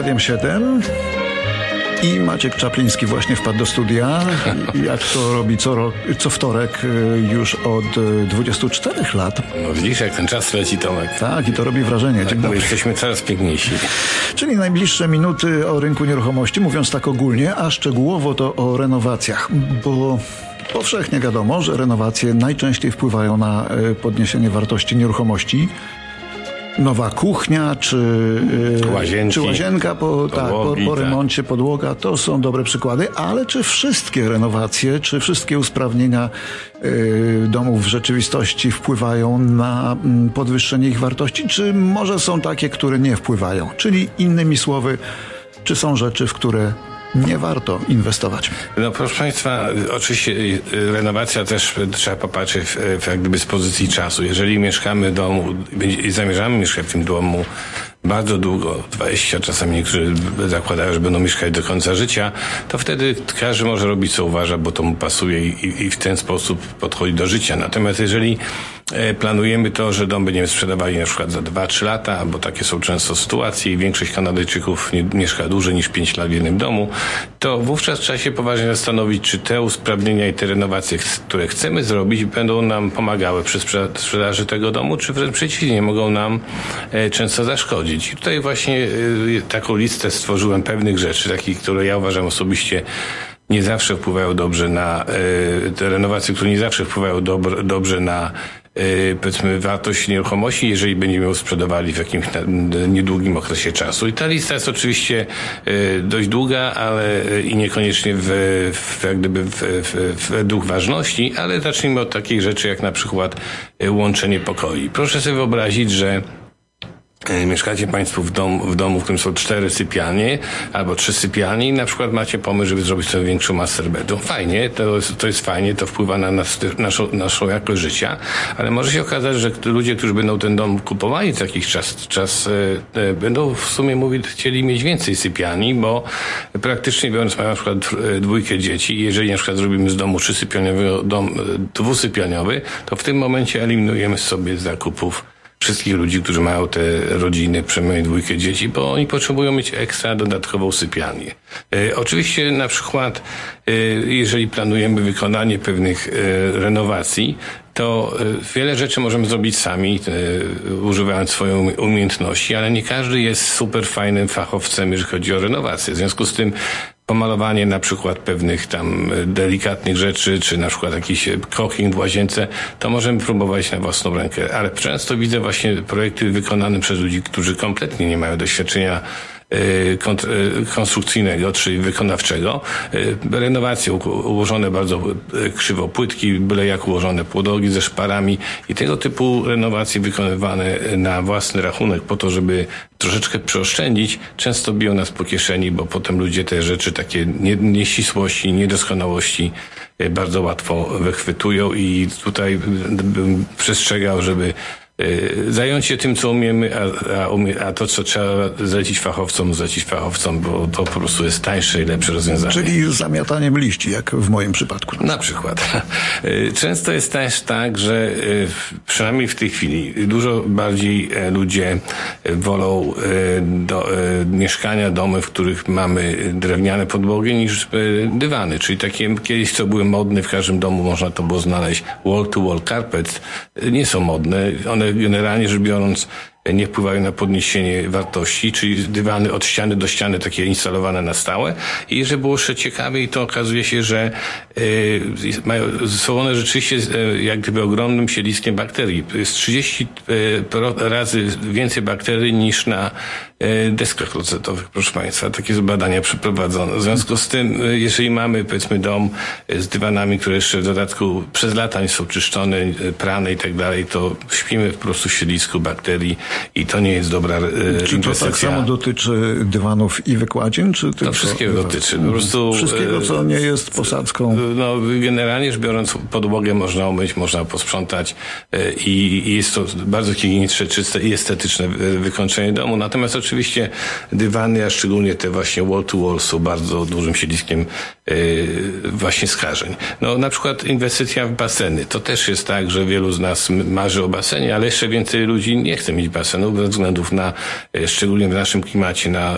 Radiem 7. I Maciek Czapliński właśnie wpadł do studia, jak to robi co, co wtorek y, już od y, 24 lat. No widzisz, jak ten czas leci, Tomek. Tak, i to robi wrażenie. Tak, dobry. jesteśmy coraz piękniejsi. Czyli najbliższe minuty o rynku nieruchomości, mówiąc tak ogólnie, a szczegółowo to o renowacjach, bo powszechnie wiadomo, że renowacje najczęściej wpływają na y, podniesienie wartości nieruchomości. Nowa kuchnia, czy, Łazienki, czy łazienka po, tak, po, po tak. remoncie, podłoga, to są dobre przykłady, ale czy wszystkie renowacje, czy wszystkie usprawnienia y, domów w rzeczywistości wpływają na mm, podwyższenie ich wartości, czy może są takie, które nie wpływają? Czyli innymi słowy, czy są rzeczy, w które nie warto inwestować? No proszę Państwa, oczywiście y, renowacja też trzeba popatrzeć jak gdyby z pozycji czasu. Jeżeli mieszkamy w domu i zamierzamy mieszkać w tym domu bardzo długo, 20, czasami niektórzy zakładają, że będą mieszkać do końca życia, to wtedy każdy może robić co uważa, bo to mu pasuje i, i- w ten sposób podchodzi do życia. Natomiast jeżeli planujemy to, że dom będziemy sprzedawali na przykład za 2-3 lata, bo takie są często sytuacje i większość Kanadyjczyków nie mieszka dłużej niż 5 lat w jednym domu, to wówczas trzeba się poważnie zastanowić, czy te usprawnienia i te renowacje, które chcemy zrobić, będą nam pomagały przy sprzeda- sprzedaży tego domu, czy wręcz przeciwnie, mogą nam e, często zaszkodzić. I tutaj właśnie e, taką listę stworzyłem pewnych rzeczy, takich, które ja uważam osobiście nie zawsze wpływają dobrze na e, te renowacje, które nie zawsze wpływają dobr, dobrze na e, powiedzmy wartość nieruchomości, jeżeli będziemy ją sprzedawali w jakimś niedługim okresie czasu. I ta lista jest oczywiście e, dość długa, ale e, i niekoniecznie w, w, jak gdyby w, w, według ważności, ale zacznijmy od takich rzeczy jak na przykład e, łączenie pokoi. Proszę sobie wyobrazić, że Mieszkacie Państwo w, dom, w domu, w którym są cztery sypialnie albo trzy sypialnie i na przykład macie pomysł, żeby zrobić sobie większą master bedroom. Fajnie, to jest, to jest fajnie, to wpływa na nas, naszą, naszą jakość życia, ale może się okazać, że ludzie, którzy będą ten dom kupowali za jakiś czas, czas e, e, będą w sumie mówić, chcieli mieć więcej sypialni, bo praktycznie biorąc mają na przykład e, dwójkę dzieci jeżeli na przykład zrobimy z domu trzysypialniowego dom e, dwusypialniowy, to w tym momencie eliminujemy sobie zakupów wszystkich ludzi, którzy mają te rodziny, przynajmniej dwójkę dzieci, bo oni potrzebują mieć ekstra dodatkową sypialnię. E, oczywiście na przykład, e, jeżeli planujemy wykonanie pewnych e, renowacji, to e, wiele rzeczy możemy zrobić sami, e, używając swojej umie- umiejętności, ale nie każdy jest super fajnym fachowcem, jeżeli chodzi o renowację. W związku z tym pomalowanie na przykład pewnych tam e, delikatnych rzeczy, czy na przykład jakiś e, cooking w łazience, to możemy próbować na własną rękę. Ale często widzę właśnie projekty wykonane przez ludzi, którzy kompletnie nie mają doświadczenia konstrukcyjnego, czyli wykonawczego. E, Renowacje ułożone bardzo krzywo płytki, byle jak ułożone podłogi ze szparami i tego typu renowacje wykonywane na własny rachunek po to, żeby troszeczkę przeoszczędzić, często biją nas po kieszeni, bo potem ludzie te rzeczy, takie nie- nieścisłości, niedoskonałości bardzo łatwo wychwytują i tutaj bym przestrzegał, żeby zająć się tym, co umiemy, a, a, umie, a to, co trzeba zlecić fachowcom, zlecić fachowcom, bo to po prostu jest tańsze i lepsze rozwiązanie. Czyli zamiataniem liści, jak w moim przypadku. Na przykład. Y, Często jest też tak, że y, przynajmniej w tej chwili dużo bardziej e, ludzie e, wolą e, do, e, mieszkania, domy, w których mamy drewniane podłogi niż e, dywany. Czyli takie kiedyś, co były modne, w każdym domu można to było znaleźć wall-to-wall carpets, e, nie są modne. One generalnie rzecz biorąc nie wpływają na podniesienie wartości, czyli dywany od ściany do ściany takie instalowane na stałe. I żeby było jeszcze ciekawiej, to okazuje się, że y, mają, są one rzeczywiście y, jak gdyby ogromnym siedliskiem bakterii. Jest 30 y, pro- razy więcej bakterii niż na deskach klozetowych, proszę Państwa. Takie badania przeprowadzono. W związku z tym, y, jeżeli mamy powiedzmy dom y, z dywanami, które jeszcze w dodatku przez lata nie są czyszczone, prane i tak dalej, to śpimy po prostu w siedlisku bakterii i to nie jest dobra Czy to tak samo dotyczy dywanów i wykładzin, czy tylko... To wszystkiego dotyczy. Po prostu, Wszystkiego, co e, nie jest posadzką. No, generalnie rzecz biorąc, podłogę można umyć, można posprzątać e, i, jest to bardzo higieniczne, czyste i estetyczne e, wykończenie domu. Natomiast oczywiście rzeczywiście dywany, a szczególnie te właśnie wall-to-wall są bardzo dużym siedliskiem właśnie skażeń. No na przykład inwestycja w baseny. To też jest tak, że wielu z nas marzy o basenie, ale jeszcze więcej ludzi nie chce mieć basenu ze względów na, szczególnie w naszym klimacie, na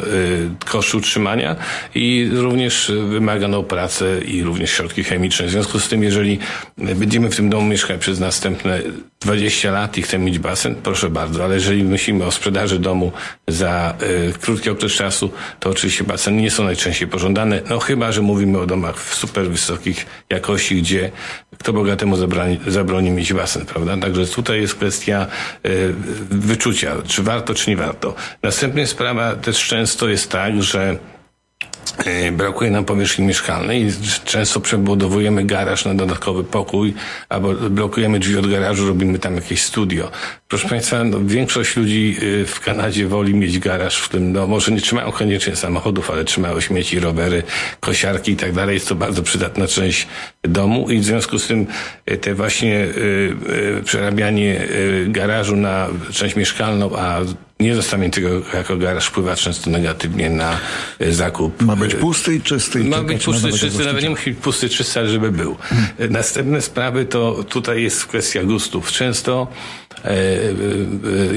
koszt utrzymania i również wymaganą pracę i również środki chemiczne. W związku z tym, jeżeli będziemy w tym domu mieszkać przez następne 20 lat i chcemy mieć basen, proszę bardzo, ale jeżeli myślimy o sprzedaży domu za y, krótki okres czasu, to oczywiście baseny nie są najczęściej pożądane, no chyba, że mówimy o domach w super wysokich jakości, gdzie kto bogatemu zabroni, zabroni mieć basen, prawda? Także tutaj jest kwestia y, wyczucia, czy warto, czy nie warto. Następnie sprawa też często jest tak, że brakuje nam powierzchni mieszkalnej i często przebudowujemy garaż na dodatkowy pokój albo blokujemy drzwi od garażu, robimy tam jakieś studio. Proszę Państwa, no, większość ludzi e, w Kanadzie woli mieć garaż w tym, no może nie trzymają koniecznie samochodów, ale trzymają śmieci, rowery, kosiarki i tak dalej. Jest to bardzo przydatna część domu i w związku z tym e, te właśnie y, przerabianie garażu na część mieszkalną, a nie zostawienie tego jako garaż wpływa często negatywnie na e, zakup. Ma być pusty i czysty. Ma być pusty i czysty, nawet nie musi być pusty czysty, ale żeby był. Hmm. Następne sprawy to tutaj jest kwestia gustów. Często e, e,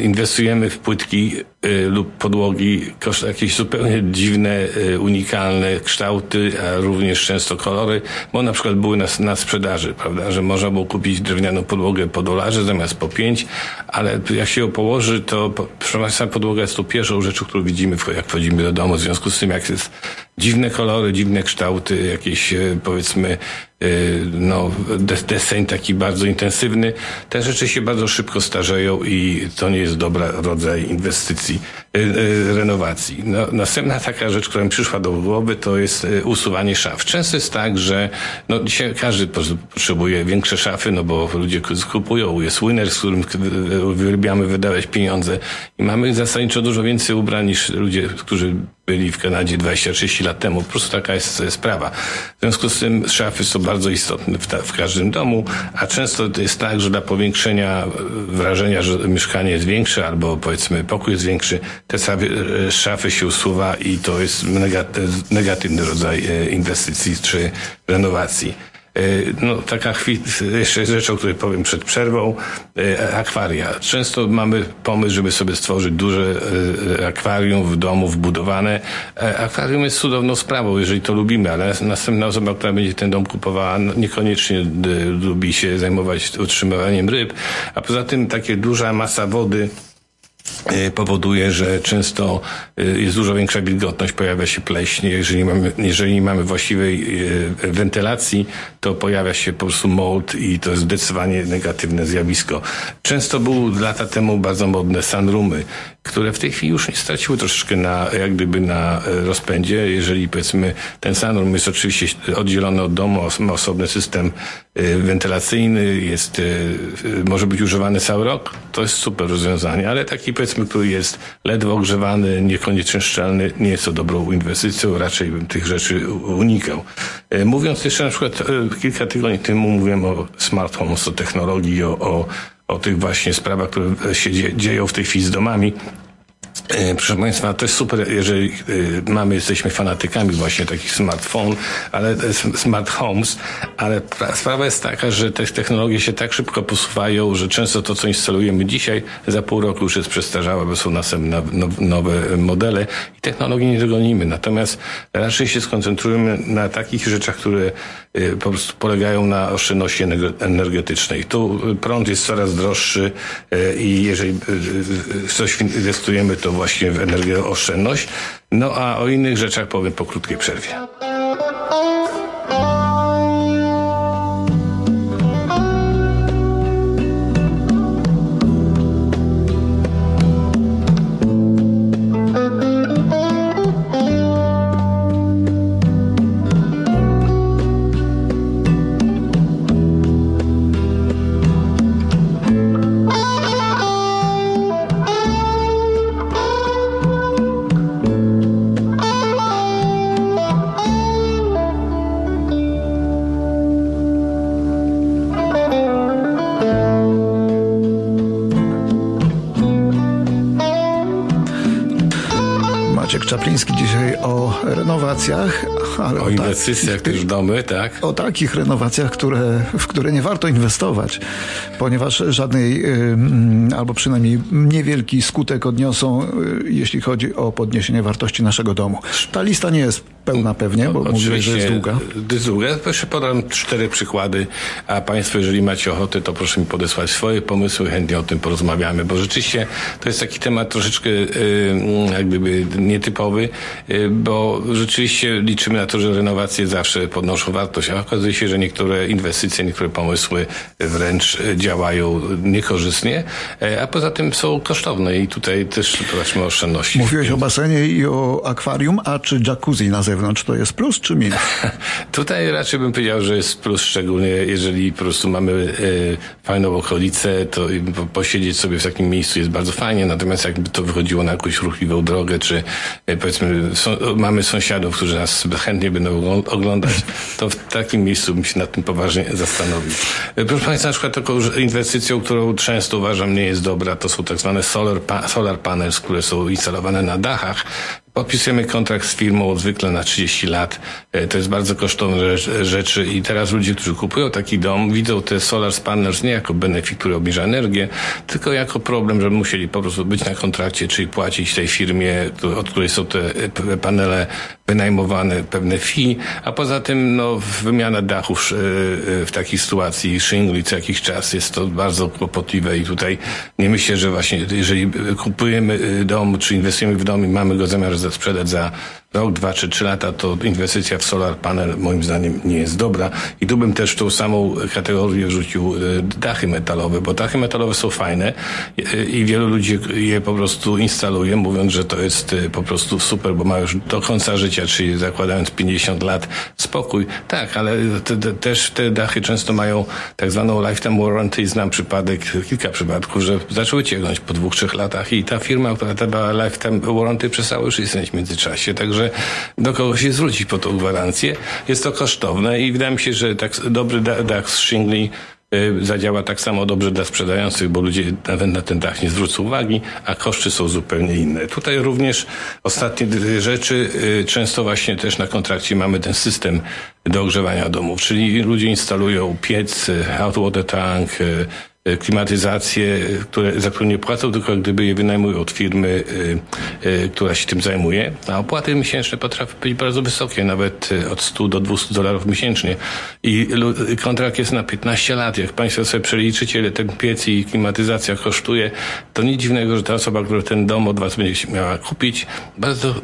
inwestujemy w płytki e, lub podłogi, jakieś zupełnie dziwne, e, unikalne kształty, a również często kolory, bo na przykład były na, na sprzedaży, prawda, że można było kupić drewnianą podłogę po dolarze zamiast po pięć, ale jak się ją położy, to proszę Państwa, podłoga jest to pierwszą rzeczą, którą widzimy, jak wchodzimy do domu, w związku z tym, jak jest dziwne kolory, dziwne kształty, jakieś e, powiedzmy e, no, deseń taki bardzo intensywny. Te rzeczy się bardzo szybko starzeją i to nie jest dobry rodzaj inwestycji, e, renowacji. No, następna taka rzecz, która mi przyszła do głowy, to jest usuwanie szaf. Często jest tak, że no, dzisiaj każdy potrzebuje większe szafy, no bo ludzie kupują, jest winner, z którym wyrabiamy wydawać pieniądze i mamy zasadniczo dużo więcej ubrań niż ludzie, którzy byli w Kanadzie 20-30 lat temu. Po prostu taka jest sprawa. W związku z tym szafy są bardzo istotne w, ta, w każdym domu, a często jest tak, że dla powiększenia wrażenia, że mieszkanie jest większe albo powiedzmy pokój jest większy, te szafy się usuwa i to jest negatywny rodzaj e, inwestycji czy renowacji. E, no, taka jeszcze rzecz, o której powiem przed przerwą, e, akwaria. Często mamy pomysł, żeby sobie stworzyć duże e, akwarium w domu wbudowane. Akwarium jest cudowną sprawą, jeżeli to lubimy, ale następna osoba, która będzie ten dom kupowała, no, niekoniecznie lubi się zajmować utrzymywaniem ryb, a poza tym takie duża masa wody powoduje, że często e, jest dużo większa wilgotność, pojawia się pleśń. Jeżeli mamy, jeżeli nie mamy właściwej e, wentylacji, to pojawia się po prostu mold i to jest zdecydowanie negatywne zjawisko. Często był lata temu bardzo modne sunroomy, które w tej chwili już straciły troszeczkę na, jak gdyby na rozpędzie. Jeżeli powiedzmy ten sunroom jest oczywiście oddzielony od domu, ma osobny system wentylacyjny, jest, może być używany cały rok, to jest super rozwiązanie, ale taki powiedzmy, który jest ledwo ogrzewany, niekoniecznie szczelny, nie jest to dobrą inwestycją, raczej bym tych rzeczy unikał. E, mówiąc jeszcze na przykład e, kilka tygodni temu mówiłem o smart homes, o technologii, o, o, o tych właśnie sprawach, które się dzieją w tej chwili z domami. E, proszę Państwa, to jest super, jeżeli e, mamy, jesteśmy fanatykami właśnie takich smartfon, ale e, smart homes, ale sprawa jest taka, że te technologie się tak szybko posuwają, że często to, co instalujemy dzisiaj, za pół roku już jest przestarzałe, bo są następne nowe modele i technologii nie dogonimy. Natomiast raczej się skoncentrujemy na takich rzeczach, które po prostu polegają na oszczędności energetycznej. Tu prąd jest coraz droższy i jeżeli coś inwestujemy, to właśnie w energooszczędność. No a o innych rzeczach powiem po krótkiej przerwie. Maciek Czapliński dzisiaj o renowacjach, ale o inwestycjach też w domy, tak? O takich renowacjach, które, w które nie warto inwestować, ponieważ żadnej, albo przynajmniej niewielki skutek odniosą, y, jeśli chodzi o podniesienie wartości naszego domu. Ta lista nie jest pełna pewnie, bo mówię, że jest długa. Jest długa. Proszę podam cztery przykłady, a Państwo, jeżeli macie ochotę, to proszę mi podesłać swoje pomysły, chętnie o tym porozmawiamy, bo rzeczywiście to jest taki temat troszeczkę jak gdyby nietypowy, y, bo rzeczywiście liczymy na to, że renowacje zawsze podnoszą wartość, a okazuje się, że niektóre inwestycje, niektóre pomysły wręcz działają niekorzystnie, a poza tym są kosztowne i tutaj też zobaczmy oszczędności. Mówiłeś o basenie i o akwarium, a czy jacuzzi na zewnątrz to jest plus czy minus? tutaj raczej bym powiedział, że jest plus, szczególnie jeżeli po prostu mamy e, fajną okolicę, to posiedzieć sobie w takim miejscu jest bardzo fajnie, natomiast jakby to wychodziło na jakąś ruchliwą drogę, czy e, powiedzmy mamy sąsiadów, którzy nas chętnie będą oglądać, to w takim miejscu bym się nad tym poważnie zastanowił. E, proszę Państwa, na przykład taką inwestycją, którą często uważam nie jest dobra, to są tak zwane solar, pa solar panels, które są instalowane na dachach Podpisujemy kontrakt z firmą zwykle na 30 lat. E, to jest bardzo kosztowne rzeczy i teraz ludzie, którzy kupują taki dom, widzą te solar panels nie jako benefit, który obniża energię, tylko jako problem, że musieli po prostu być na kontrakcie, czyli płacić tej firmie, od której są te e, panele wynajmowane, pewne fee, a poza tym no, wymiana dachów e, w takiej sytuacji, shingli co jakiś czas jest to bardzo kłopotliwe i tutaj nie myślę, że właśnie jeżeli kupujemy dom, czy inwestujemy w dom i mamy go zamiar sprzedać za rok, dwa czy trzy lata, to inwestycja w solar panel moim zdaniem nie jest dobra. I tu bym też w tą samą kategorię wrzucił e, dachy metalowe, bo dachy metalowe są fajne i wielu ludzi je po prostu instaluje, mówiąc, że to jest e, po prostu super, bo ma już do końca życia, czyli zakładając 50 lat spokój. Tak, ale te, te, też te dachy często mają tak zwaną lifetime warranty. Znam przypadek, kilka przypadków, że zaczęły ciągnąć po dwóch, trzech latach i ta firma, która dała lifetime warranty przestała już istnieć w międzyczasie. Także do kogo się zwrócić po tą gwarancję. Jest to kosztowne i wydaje mi się, że tak dobry z shingli y, zadziała tak samo dobrze dla sprzedających, bo ludzie nawet na ten dach nie zwrócą uwagi, a koszty są zupełnie inne. Tutaj również ostatnie rzeczy. Y, często właśnie też na kontrakcie mamy ten system do ogrzewania domów, czyli ludzie instalują piec, y, hot water tank, E, klimatyzację, które, za które nie płacą, tylko gdyby je wynajmują od firmy, y, y, która się tym zajmuje. A opłaty miesięczne potrafią być bardzo wysokie, nawet od 100 do 200 dolarów miesięcznie. I kontrakt jest na 15 lat. Jak Państwo sobie przeliczycie, ile ten piec i klimatyzacja kosztuje, to nic dziwnego, że ta osoba, która ten dom od Was będzie miała kupić, bardzo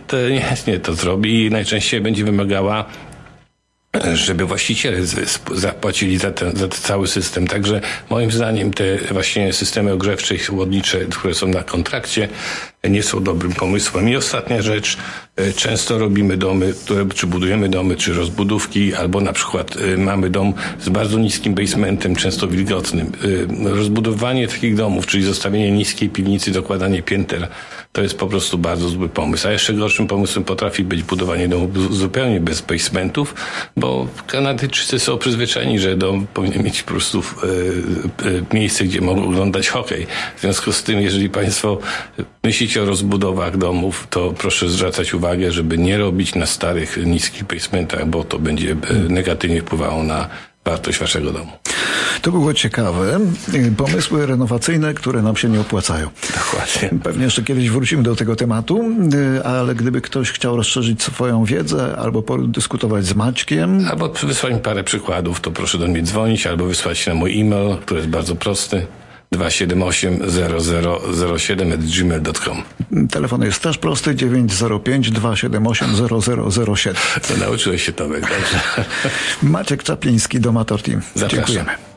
chętnie to zrobi i najczęściej będzie wymagała żeby właściciele zapłacili za ten, za cały system. Także moim zdaniem te właśnie systemy ogrzewcze i chłodnicze, które są na kontrakcie, nie są dobrym pomysłem. I ostatnia rzecz, e, często robimy domy, które, czy budujemy domy, czy rozbudówki, albo na przykład e, mamy dom z bardzo niskim basementem, często wilgotnym. E, rozbudowanie takich domów, czyli zostawienie niskiej piwnicy, dokładanie pięter, to jest po prostu bardzo zły pomysł. A jeszcze gorszym pomysłem potrafi być budowanie domów zupełnie bez basementów, bo Kanadyjczycy są przyzwyczajeni, że dom powinien mieć po prostu miejsce, gdzie mogą oglądać hokej. W związku z tym, jeżeli Państwo myślicie mówicie o rozbudowach domów, to proszę zwracać uwagę, żeby nie robić na starych, niskich basementach, bo to będzie e, negatywnie wpływało na wartość waszego domu. To było ciekawe. Pomysły renowacyjne, które nam się nie opłacają. Dokładnie. Pewnie jeszcze kiedyś wrócimy do tego tematu, e, ale gdyby ktoś chciał rozszerzyć swoją wiedzę albo podyskutować z Maćkiem. Albo wysłać mi parę przykładów, to proszę do mnie dzwonić albo wysłać na mój e-mail, który jest bardzo prosty. 278 0007 gmail.com. Telefon jest też prosty 905 278 0007. To nauczyłeś się Tomek, dobrze. Maciek Czapliński, Domator Team. Zapraszam. Dziękujemy.